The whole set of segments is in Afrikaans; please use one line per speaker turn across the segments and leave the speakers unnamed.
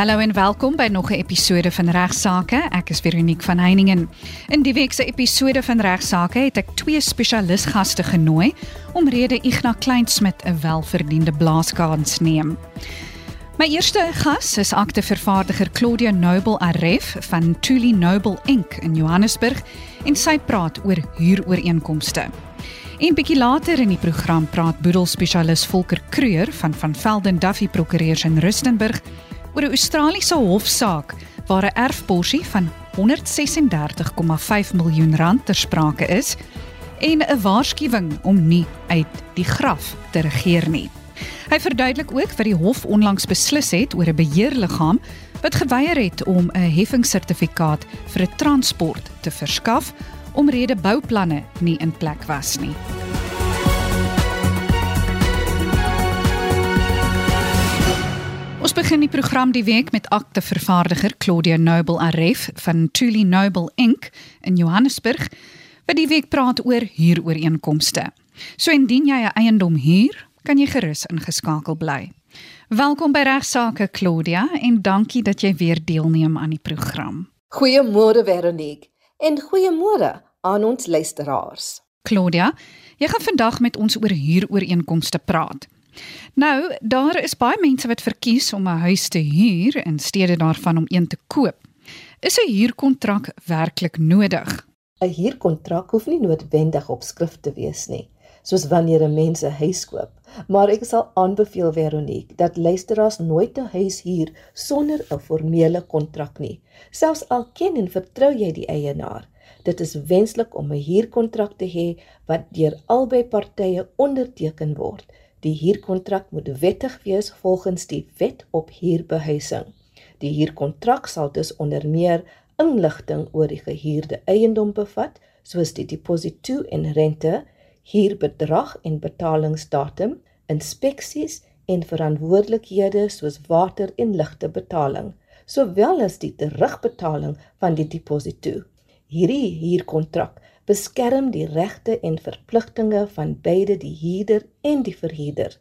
Hallo en welkom by nog 'n episode van Regsake. Ek is Veronique van Heiningen. In die week se episode van Regsake het ek twee spesialisgaste genooi omrede Ignas Kleinsmid 'n welverdiende blaaskans neem. My eerste gas is aktevervaardiger Claudia Noble Aref van Tuli Noble Inc in Johannesburg en sy praat oor huurooreenkomste. En bietjie later in die program praat boedelspesialis Volker Kreur van van Velden Duffy Prokureurs in Rustenburg oor 'n Australiese hofsaak waar 'n erfporsie van 136,5 miljoen rand ter sprake is en 'n waarskuwing om nie uit die graf te regeer nie. Hy verduidelik ook wat die hof onlangs beslis het oor 'n beheerliggaam wat geweier het om 'n heffingssertifikaat vir 'n transport te verskaf omrede bouplanne nie in plek was nie. Ons begin die program die week met aktevervaardiger Claudia Noble Aref van Tuli Noble Inc in Johannesburg wat die week praat oor huurooreenkomste. So indien jy 'n eiendom huur, kan jy gerus ingeskakel bly. Welkom by Regsake Claudia en dankie dat jy weer deelneem aan die program.
Goeiemôre Veronique en goeiemôre aan ons luisteraars.
Claudia, jy gaan vandag met ons oor huurooreenkomste praat. Nou, daar is baie mense wat verkies om 'n huis te huur in steede daarvan om een te koop. Is 'n huurkontrak werklik nodig?
'n Huurkontrak hoef nie noodwendig op skrif te wees nie, soos wanneer 'n mens 'n huis koop, maar ek sal aanbeveel Veronique dat luisteraars nooit 'n huis huur sonder 'n formele kontrak nie, selfs al ken en vertrou jy die eienaar. Dit is wenslik om 'n huurkontrak te hê wat deur albei partye onderteken word. Die huurkontrak moet wettig wees volgens die Wet op Huurbehuising. Die huurkontrak sal dus onder meer inligting oor die gehuurde eiendom bevat, soos die deposito en rente, huurbedrag en betalingsdatum, inspeksies en verantwoordelikhede soos water en ligte betaling, sowel as die terugbetaling van die deposito. Hierdie huurkontrak beskerm die regte en verpligtinge van beide die huurder en die verhuurder.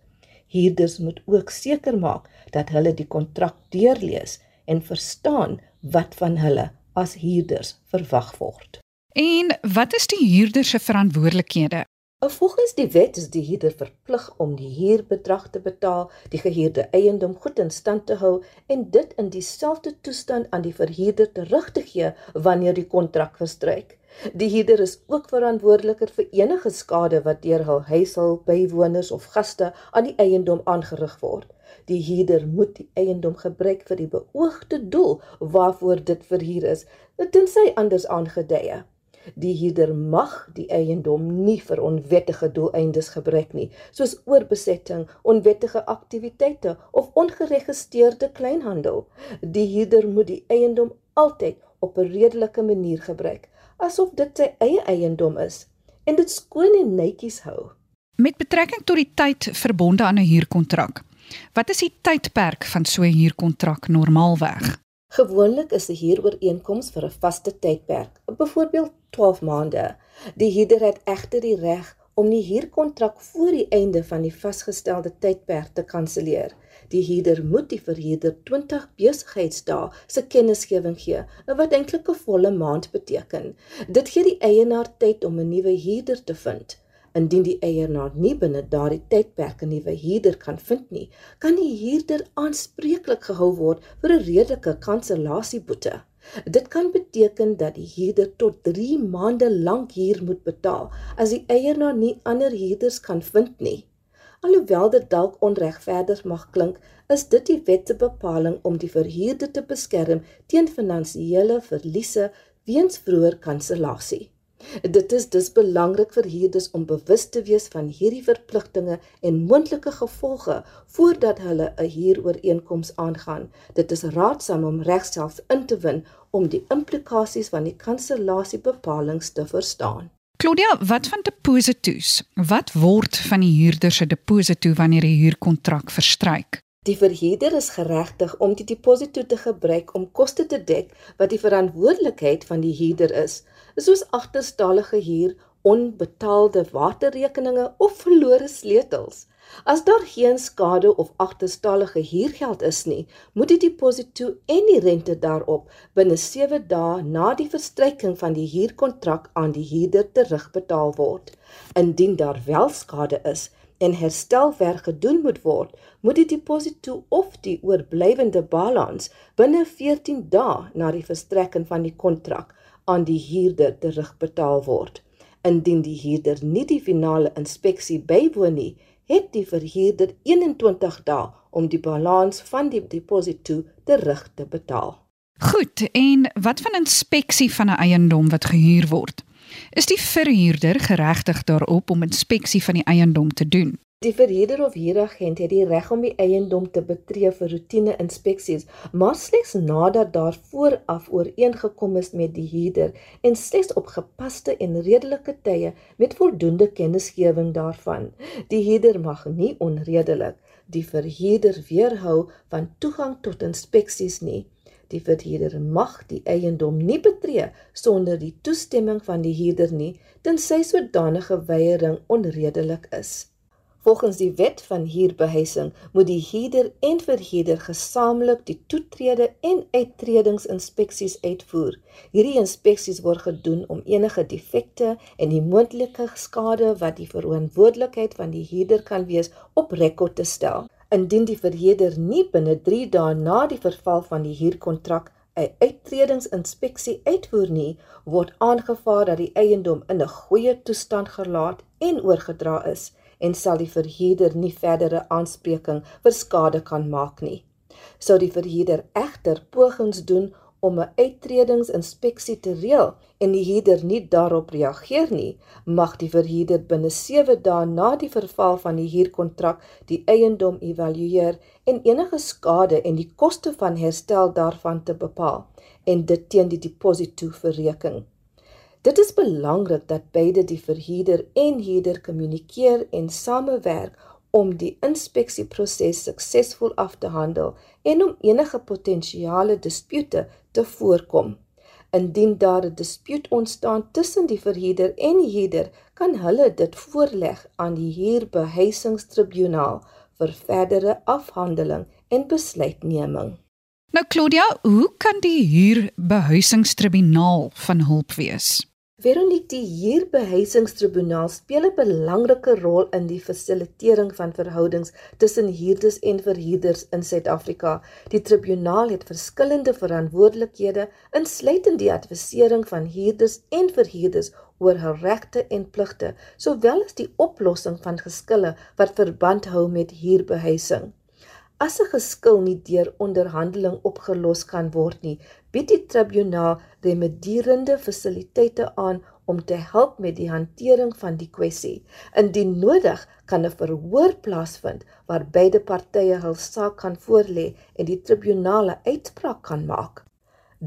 Huurders moet ook seker maak dat hulle die kontrak deurlees en verstaan wat van hulle as huurders verwag word.
En wat is die huurder se verantwoordelikhede?
Volgens die wet is die huurder verplig om die huurbedrag te betaal, die gehuurde eiendom goed in stand te hou en dit in dieselfde toestand aan die verhuurder terug te gee wanneer die kontrak verstryk. Die huurder is ook verantwoordeliker vir enige skade wat deur hul huishulp, bywoners of gaste aan die eiendom aangerig word. Die huurder moet die eiendom gebruik vir die beoogde doel waarvoor dit verhuur is, tensy anders aangedui is. Die huurder mag die eiendom nie vir onwettige doeleindes gebruik nie, soos oorbesetting, onwettige aktiwiteite of ongeregistreerde kleinhandel. Die huurder moet die eiendom altyd op 'n redelike manier gebruik, asof dit sy eie eiendom is en dit skoon en netjies hou.
Met betrekking tot die tyd verbonde aan 'n huurkontrak, wat is die tydperk van so 'n huurkontrak normaalweg?
Gewoonlik is 'n huurooreenkoms vir 'n vaste tydperk, byvoorbeeld 12 maande. Die huurder het egter die reg om die huurkontrak voor die einde van die vasgestelde tydperk te kanselleer. Die huurder moet die verhuurder 20 besigheidsdae se kennisgewing gee, wat eintlik 'n volle maand beteken. Dit gee die eienaar tyd om 'n nuwe huurder te vind. Indien die eienaar nie binne daardie tydperk 'n nuwe huurder kan vind nie, kan die huurder aanspreeklik gehou word vir 'n redelike kansellasieboete. Dit kan beteken dat die huurder tot 3 maande lank huur moet betaal as die eienaar nie ander huurders kan vind nie. Alhoewel dit dalk onregverdig mag klink, is dit die wet se bepaling om die verhuurder te beskerm teen finansiële verliese weens vroeë kansellasie. Dit is dus belangrik vir huurders om bewus te wees van hierdie verpligtinge en moontlike gevolge voordat hulle 'n huurooreenkoms aangaan. Dit is raadsaam om regself in te win om die implikasies van die kansellasiebepalinge te verstaan.
Claudia, wat van deposito's? Wat word van die huurder se deposito wanneer 'n huurkontrak verstryk?
Die verhuurder is geregtig om die deposito te gebruik om koste te dek wat die verantwoordelikheid van die huurder is soos agterstallige huur, onbetaalde waterrekeninge of verlore sleutels. As daar geen skade of agterstallige huurgeld is nie, moet die deposito en die rente daarop binne 7 dae na die verstryking van die huurkontrak aan die huurder terugbetaal word. Indien daar wel skade is en herstelwerk gedoen moet word, moet die deposito of die oorblywende balans binne 14 dae na die verstrekking van die kontrak aan die huurder terugbetaal word. Indien die huurder nie die finale inspeksie bywoon nie, het die verhuurder 21 dae om die balans van die deposito terug te betaal.
Goed, en wat van inspeksie van 'n eiendom wat gehuur word? Is die verhuurder geregtig daarop om inspeksie van die eiendom te doen?
Die verhuurder of huuragent het die reg om die eiendom te betree vir roetine inspeksies, maar slegs nadat daar vooraf ooreengekom is met die huurder en slegs op gepaste en redelike tye met voldoende kennisgewing daarvan. Die huurder mag nie onredelik die verhuurder weerhou van toegang tot inspeksies nie. Die verhuurder mag die eiendom nie betree sonder die toestemming van die huurder nie, tensy sodanige weiering onredelik is. Volgens die wet van huurbehuising moet die huurder en verhuurder gesamentlik die toetrede en uittredingsinspeksies uitvoer. Hierdie inspeksies word gedoen om enige defekte en die moontlike skade wat die verantwoordelikheid van die huurder kan wees op rekord te stel. Indien die verhuurder nie binne 3 dae na die verval van die huurkontrak 'n uittredingsinspeksie uitvoer nie, word aangevaar dat die eiendom in 'n goeie toestand gelaat en oorgedra is en sal die verhuurder nie verdere aanspreking vir skade kan maak nie. Sou die verhuurder egter pogings doen om 'n uittredingsinspeksie te reël en die huurder nie daarop reageer nie, mag die verhuurder binne 7 dae na die verval van die huurkontrak die eiendom evalueer en enige skade en die koste van herstel daarvan te bepaal en dit teen die deposito verreken. Dit is belangrik dat beide die verhuurder en huurder kommunikeer en samewerk om die inspeksieproses suksesvol af te handel en om enige potensiële dispute te voorkom. Indien daar 'n dispuut ontstaan tussen die verhuurder en die huurder, kan hulle dit voorleg aan die huurbehuisingstribunaal vir verdere afhandeling en besluitneming.
Nou Claudia, hoe kan die huurbehuisingstribunaal van hulp wees?
Veronique, die huurbehuisingstribunaal speel 'n belangrike rol in die fasilitering van verhoudings tussen huurders en verhuurders in Suid-Afrika. Die tribunaal het verskillende verantwoordelikhede, insluitend die advisering van huurders en verhuurders oor hul regte en pligte, sowel as die oplossing van geskille wat verband hou met huurbehuising. As 'n geskil nie deur onderhandeling opgelos kan word nie, bied die tribunaal remedierende fasiliteite aan om te help met die hantering van die kwessie. Indien nodig, kan 'n verhoor plaasvind waar beide partye hul saak kan voorlê en die tribunaal 'n uitspraak kan maak.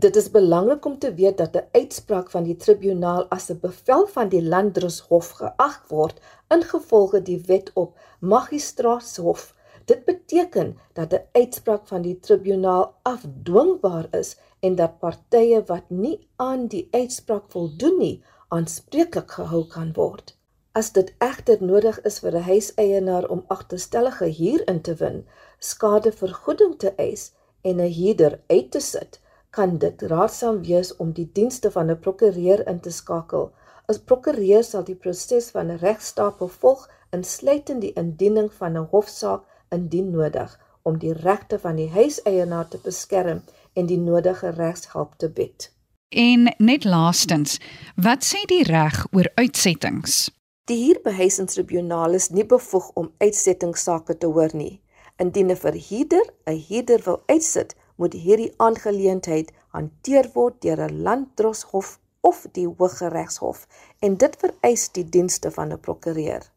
Dit is belangrik om te weet dat 'n uitspraak van die tribunaal as 'n bevel van die Landdroshof geag word ingevolge die wet op Magistraatshof. Dit beteken dat 'n uitspraak van die tribunaal afdwingbaar is en dat partye wat nie aan die uitspraak voldoen nie, aanspreeklik gehou kan word. As dit egter nodig is vir 'n huiseienaar om agterstallige huur in te win, skadevergoeding te eis en 'n huurder uit te sit, kan dit raadsaam wees om die dienste van 'n prokureur in te skakel. As prokureur sal die proses van 'n regstapel volg, insluitend die indiening van 'n hofsaak indien nodig om die regte van die huiseienaar te beskerm en die nodige regshulp te bied.
En net laastens, wat sê die reg oor uitsettings?
Die huurbehuisingstribunaal is nie bevoeg om uitsettingssake te hoor nie. Indien 'n verhuurder 'n huurder wil uitsit, moet hierdie aangeleentheid hanteer word deur 'n landdroshof of die Hooggeregshof en dit vereis die dienste van 'n prokureur.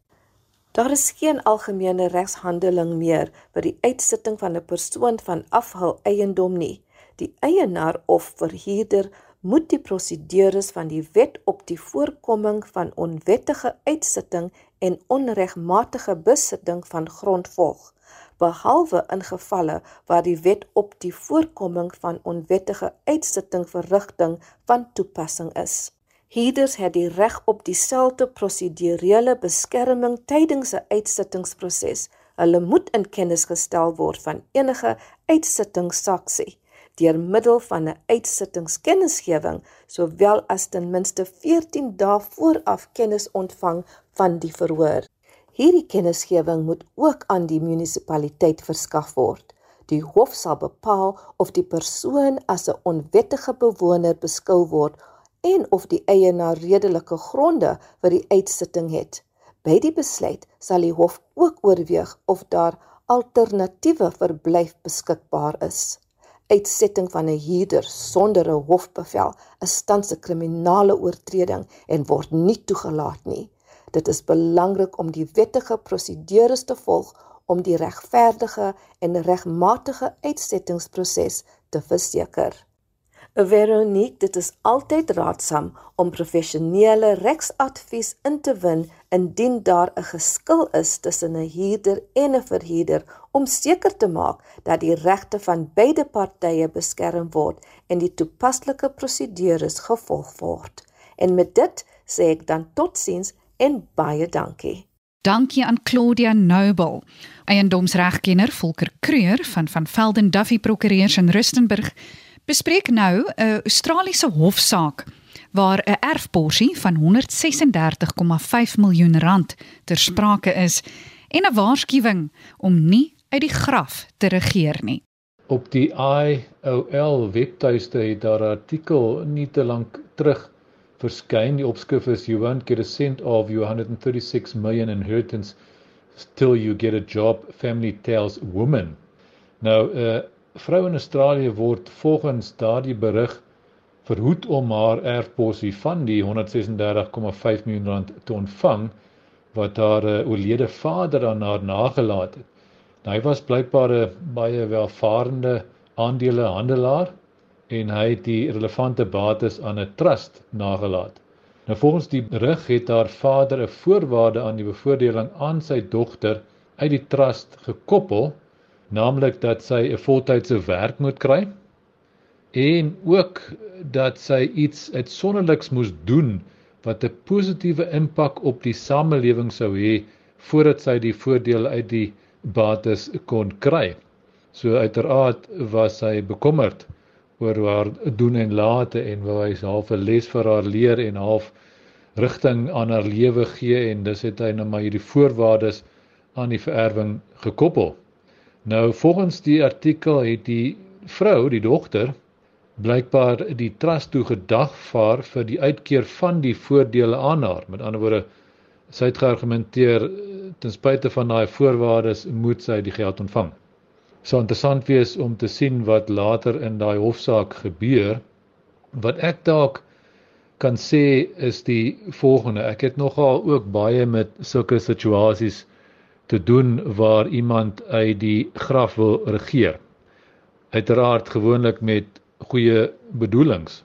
Daar is geen algemene regshandeling meer vir die uitsitting van 'n persoon van afhul eiendom nie. Die eienaar of verhuurder moet die prosedures van die wet op die voorkoming van onwettige uitsitting en onregmatige besitting van grond volg, behalwe in gevalle waar die wet op die voorkoming van onwettige uitsitting verrigting van toepassing is. Hierders het die reg op dieselfde prosedurele beskerming tydens 'n uitsittingsproses. Hulle moet in kennis gestel word van enige uitsittingsaksie deur middel van 'n uitsittingskennisgewing sowel as ten minste 14 dae vooraf kennis ontvang van die verhoor. Hierdie kennisgewing moet ook aan die munisipaliteit verskaf word. Die hof sal bepaal of die persoon as 'n onwettige bewoner beskou word en of die eienaar redelike gronde vir die uitsitting het. By die besluit sal die hof ook oorweeg of daar alternatiewe verblyf beskikbaar is uitsetting van 'n huurder sonder 'n hofbevel is tans 'n kriminele oortreding en word nie toegelaat nie. Dit is belangrik om die wettige prosedures te volg om die regverdige en regmatige uitsettingsproses te verseker. Veronique, dit is altyd raadsaam om professionele regsadvies in te win indien daar 'n geskil is tussen 'n huurder en 'n verhuurder om seker te maak dat die regte van beide partye beskerm word en die toepaslike prosedures gevolg word. En met dit sê ek dan totsiens en baie dankie.
Dankie aan Claudia Noble. Eiendomsregkenner Volker Kreur van van Velden Duffy Prokureurs in Rustenburg bespreek nou 'n Australiese hofsaak waar 'n erfporsie van 136,5 miljoen rand ter sprake is en 'n waarskuwing om nie uit die graf te regeer nie.
Op die IOL webtuiste het daar 'n artikel nie te lank terug verskyn. Die opskrif is You won't get a cent of your 136 million inheritance till you get a job, family tells woman. Nou, 'n uh, vrou in Australië word volgens daardie berig verhoed om haar erfposie van die 136,5 miljoen rand te ontvang wat haar uh, oorlede vader aan haar nagelaat het. Nou, hy was blykbaar 'n baie welvarende aandelehandelaar en hy het die relevante bates aan 'n trust nagelaat. Nou volgens die berig het haar vader 'n voorwaarde aan die bevoordeling aan sy dogter uit die trust gekoppel naamlik dat sy 'n voltydse werk moet kry en ook dat sy iets uitsonderliks moes doen wat 'n positiewe impak op die samelewing sou hê voordat sy die voordeel uit die bates kon kry. So uiteraard was sy bekommerd oor haar doen en late en wou hy half 'n les vir haar leer en half rigting aan haar lewe gee en dis het hy nou maar hierdie voorwaardes aan die vererwing gekoppel. Nou volgens die artikel het die vrou, die dogter, blykbaar die trust toe gedagvaar vir die uitkeer van die voordele aan haar. Met ander woorde, sy het geargumenteer ten spyte van daai voorwaardes moet sy die geld ontvang. Sou interessant wees om te sien wat later in daai hofsaak gebeur. Wat ek dalk kan sê is die volgende. Ek het nogal ook baie met sulke situasies te doen waar iemand uit die graf wil regeer. Uiteraard gewoonlik met goeie bedoelings.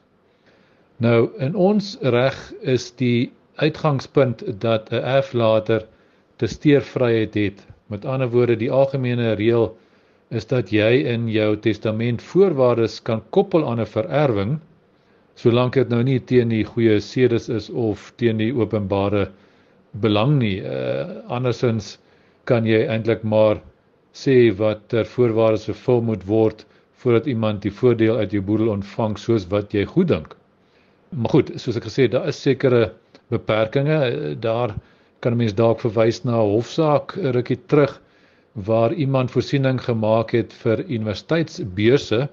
Nou in ons reg is die uitgangspunt dat 'n erflater te steervryheid het. Met ander woorde, die algemene reël is dat jy in jou testament voorwaardes kan koppel aan 'n vererwing solank dit nou nie teen die goeie sedes is of teen die openbare belang nie. Uh, andersins kan jy eintlik maar sê wat ter voorwaardes vervul moet word voordat iemand die voordeel uit jou boedel ontvang soos wat jy goed dink. Maar goed, soos ek gesê het, daar is sekere beperkings. Daar kan 'n mens dalk verwys na 'n hofsaak rukkie terug waar iemand voorsiening gemaak het vir universiteitsbeurse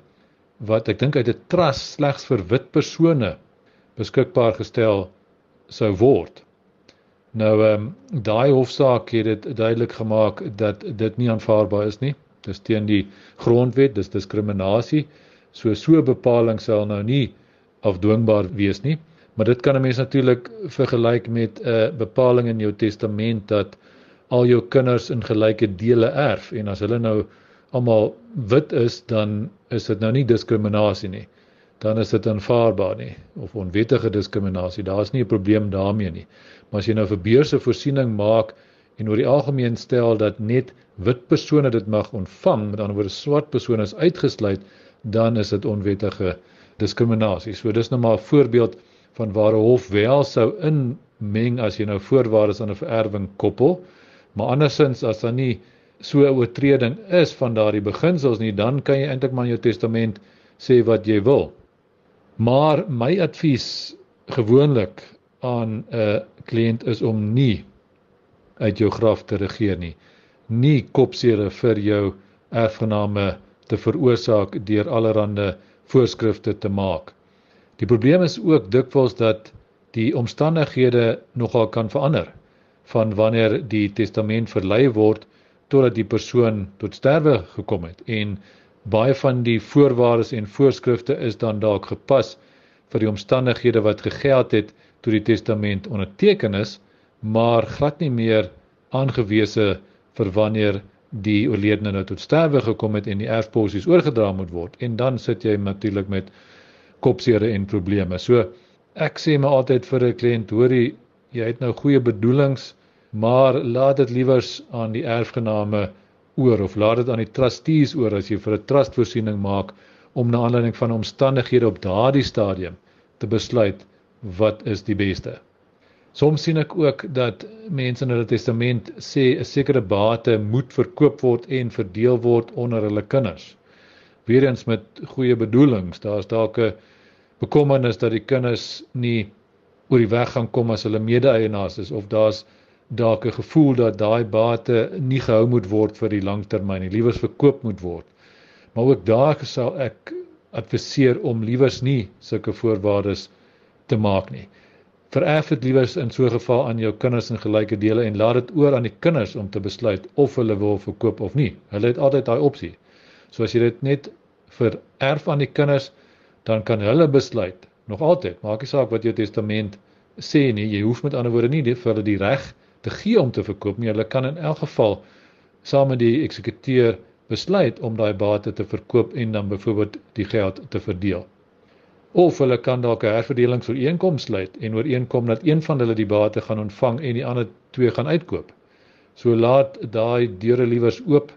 wat ek dink uit 'n trust slegs vir wit persone beskikbaar gestel sou word. Nou ehm um, daai hofsaak het dit duidelik gemaak dat dit nie aanvaarbaar is nie. Dis teen die grondwet, dis diskriminasie. So so bepaling sal nou nie afdwingbaar wees nie. Maar dit kan 'n mens natuurlik vergelyk met 'n uh, bepaling in jou testament dat al jou kinders in gelyke dele erf en as hulle nou almal wit is, dan is dit nou nie diskriminasie nie. Dan is dit aanvaarbaar nie of onwettige diskriminasie. Daar's nie 'n probleem daarmee nie. Maar as jy nou vir beurse voorsiening maak en oor die algemeen stel dat net wit persone dit mag ontvang, met ander woorde swart persone is uitgesluit, dan is dit onwettige diskriminasie. So dis nou maar 'n voorbeeld van waar 'n hof wel sou inmeng as jy nou voorwaardes aan 'n vererwing koppel, maar andersins as daar nie so 'n oortreding is van daardie beginsels nie, dan kan jy eintlik maar in jou testament sê wat jy wil. Maar my advies gewoonlik aan 'n kliënt is om nie uit jou graf te regeer nie. Nie kopsere vir jou erfgename te veroorsaak deur allerlei voorskrifte te maak. Die probleem is ook dikwels dat die omstandighede nogal kan verander van wanneer die testament verlei word totdat die persoon tot sterwe gekom het en baie van die voorwaardes en voorskrifte is dan dalk gepas vir die omstandighede wat gegeld het toe die testament onderteken is maar glad nie meer aangewese vir wanneer die oorledene nou tot sterwe gekom het en die erfposies oorgedra moet word en dan sit jy natuurlik met kopsere en probleme. So ek sê my altyd vir 'n kliënt, hoorie, jy het nou goeie bedoelings, maar laat dit liewers aan die erfgename oor of laat dit aan die trustees oor as jy vir 'n trustvoorsiening maak om na aanleiding van omstandighede op daardie stadium te besluit wat is die beste. Soms sien ek ook dat mense in hulle testament sê 'n sekere bate moet verkoop word en verdeel word onder hulle kinders. Weerens met goeie bedoelings. Daar's dalk 'n bekommernis dat die kinders nie oor die weg gaan kom as hulle mede-eienaars is of daar's dalk 'n gevoel dat daai bate nie gehou moet word vir die langtermyn nie, liewers verkoop moet word. Maar ook daar sal ek adviseer om liewers nie sulke voorwaardes te maak nie vererf dit liewers in so 'n geval aan jou kinders in gelyke dele en laat dit oor aan die kinders om te besluit of hulle wil verkoop of nie. Hulle het altyd daai opsie. So as jy dit net vererf aan die kinders, dan kan hulle besluit. Nog altyd, maak nie saak wat jou testament sê nie, jy hoef met ander woorde nie vir hulle die reg gee om te verkoop nie. Hulle kan in elk geval saam met die eksekuteur besluit om daai bate te verkoop en dan byvoorbeeld die geld te verdeel of hulle kan dalk 'n herverdelingsooreenkoms sluit en ooreenkom dat een van hulle die bate gaan ontvang en die ander twee gaan uitkoop. So laat daai deure liewers oop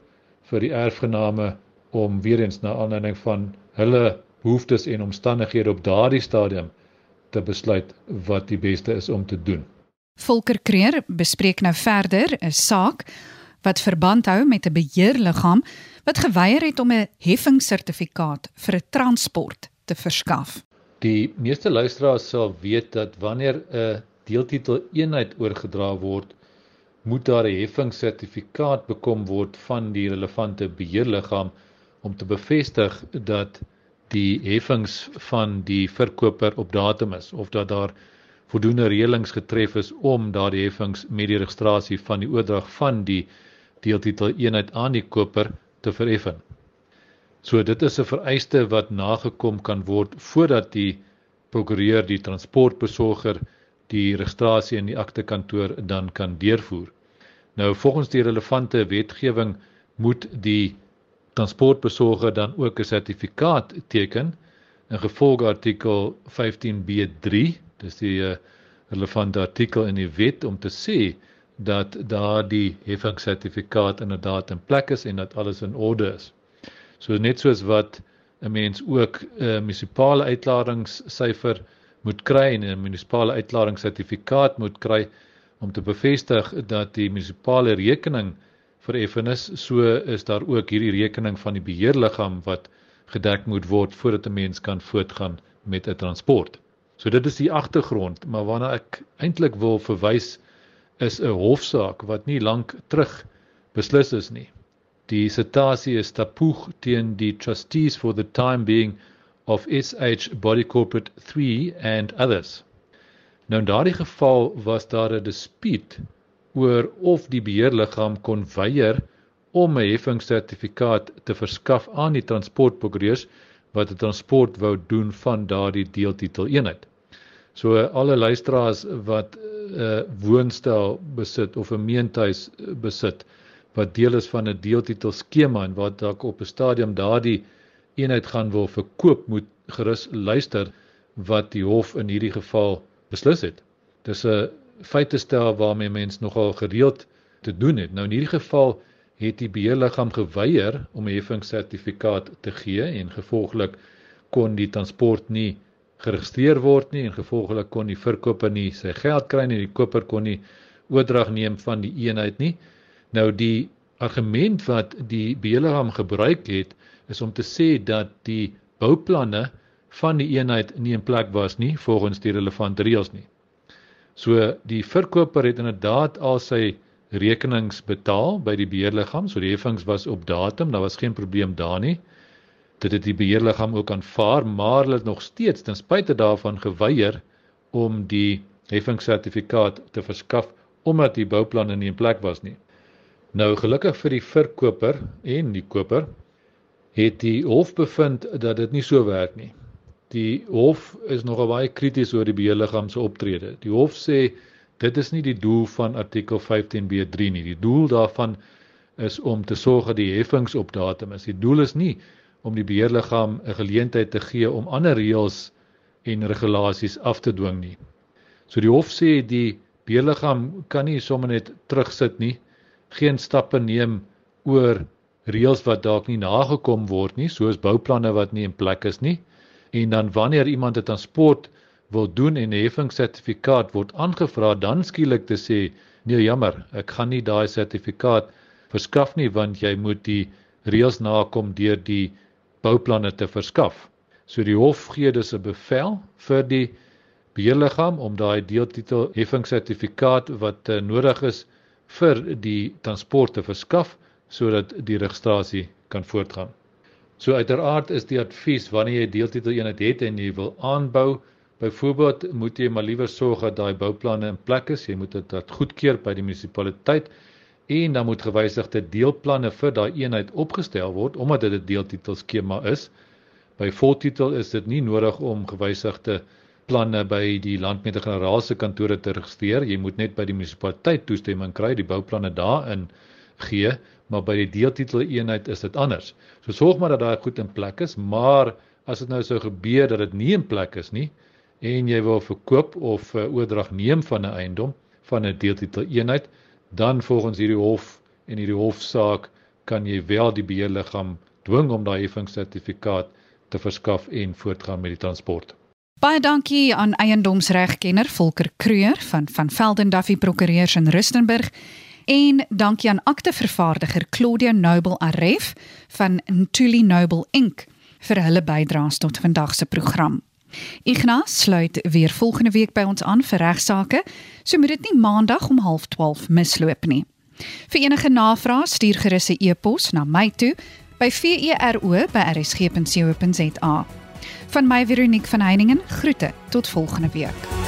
vir die erfgename om weer eens na aanleiding van hulle behoeftes en omstandighede op daardie stadium te besluit wat die beste is om te doen.
Volker Kreer bespreek nou verder 'n saak wat verband hou met 'n beheerliggaam wat geweier het om 'n heffingssertifikaat vir 'n transport te verskaf.
Die meeste luisteraars sal weet dat wanneer 'n deeltitel eenheid oorgedra word, moet daar 'n heffingssertifikaat bekom word van die relevante beheerliggaam om te bevestig dat die heffings van die verkoper op datum is of dat daar voldoende reëlings getref is om daardie heffings met die registrasie van die oordrag van die deeltitel eenheid aan die koper te vereffen. So dit is 'n vereiste wat nagekom kan word voordat die prokureur die transportbesorger die registrasie in die aktekantoor dan kan deurvoer. Nou volgens die relevante wetgewing moet die transportbesorger dan ook 'n sertifikaat teken in gevolg artikel 15B3, dis die relevante artikel in die wet om te sê dat daardie heffingssertifikaat inderdaad in plek is en dat alles in orde is. So net soos wat 'n mens ook 'n uh, munisipale uitladingssyfer moet kry en 'n munisipale uitladingssertifikaat moet kry om te bevestig dat die munisipale rekening vereffen is, so is daar ook hierdie rekening van die beheerliggaam wat gedek moet word voordat 'n mens kan voortgaan met 'n transport. So dit is die agtergrond, maar waarna ek eintlik wil verwys is 'n hofsaak wat nie lank terug beslis is nie. Die citasie is tapoeg teen die trustees for the time being of SH Body Corporate 3 and others. Nou in daardie geval was daar 'n dispuut oor of die beheerliggaam kon weier om 'n heffingssertifikaat te verskaf aan die transportprokureurs wat 'n transport wou doen van daardie deeltitel eenheid. So alle luisteraars wat 'n uh, woonstel besit of 'n meentuis besit, wat deel is van 'n deeltitel skema en wat dalk op 'n stadium daardie eenheid gaan wil verkoop moet gerus luister wat die hof in hierdie geval beslis het. Dis 'n feite stel waarmee mens nogal gereeld te doen het. Nou in hierdie geval het die beheerliggaam geweier om 'n heffingssertifikaat te gee en gevolglik kon die transport nie geregistreer word nie en gevolglik kon die verkoper nie sy geld kry nie, die koper kon nie oordrag neem van die eenheid nie. Nou die argument wat die beheerliggaam gebruik het is om te sê dat die bouplanne van die eenheid nie in plek was nie volgens die relevante reëls nie. So die verkoper het inderdaad al sy rekenings betaal by die beheerliggaam, so die heffings was op datum, daar was geen probleem daar nie. Dit het die beheerliggaam ook aanvaar, maar hulle het nog steeds ten spyte daarvan geweier om die heffingssertifikaat te verskaf omdat die bouplanne nie in plek was nie. Nou gelukkig vir die verkoper en die koper het die hof bevind dat dit nie so werk nie. Die hof is nogal baie krities oor die beheerliggaam se optrede. Die hof sê dit is nie die doel van artikel 15b3 nie. Die doel daarvan is om te sorg dat die heffings op datum is. Die doel is nie om die beheerliggaam 'n geleentheid te gee om ander reëls en regulasies af te dwing nie. So die hof sê die beheerliggaam kan nie sommer net terugsit nie geen stappe neem oor reëls wat dalk nie nagekom word nie, soos bouplanne wat nie in plek is nie. En dan wanneer iemand 'n transport wil doen en 'n heffingssertifikaat word aangevra, dan skielik te sê, "Nee, jammer, ek gaan nie daai sertifikaat verskaf nie want jy moet die reëls nakom deur die bouplanne te verskaf." So die hof gee dus 'n bevel vir die beheerliggaam om daai deeltitel heffingssertifikaat wat uh, nodig is vir die transport te verskaf sodat die registrasie kan voortgaan. So uiteraard is die advies wanneer jy deeltitel eenheid het en jy wil aanbou, byvoorbeeld moet jy maar liewer sorg dat daai bouplanne in plek is. Jy moet dit goedkeur by die munisipaliteit en dan moet gewysigde deelplanne vir daai eenheid opgestel word omdat dit 'n deeltitel skema is. By voltitel is dit nie nodig om gewysigde planne by die landmeter-generaal se kantore te registreer. Jy moet net by die munisipaliteit toestemming kry, die bouplanne daarin gee, maar by die deeltitel eenheid is dit anders. So sorg maar dat daai goed in plek is, maar as dit nou sou gebeur dat dit nie in plek is nie en jy wil verkoop of 'n oordrag neem van 'n eiendom van 'n deeltitel eenheid, dan volgens hierdie hof en hierdie hofsaak kan jy wel die beheerliggaam dwing om daai heffingssertifikaat te verskaf en voortgaan met die transport.
Baie dankie aan eiendomsregkenner Volker Kreur van van Velden Duffy Prokureurs in Rustenburg en dankie aan aktevervaardiger Claudia Noble Aref van Ntuli Noble Inc vir hulle bydraes tot vandag se program. Ignas sluit weer volgende week by ons aan vir regsaake, so moet dit nie maandag om 12:30 misloop nie. Vir enige navrae stuur gerus 'n e-pos na my toe by vero@rsg.co.za. Van my Veronique van Heiningen groete tot volgende week.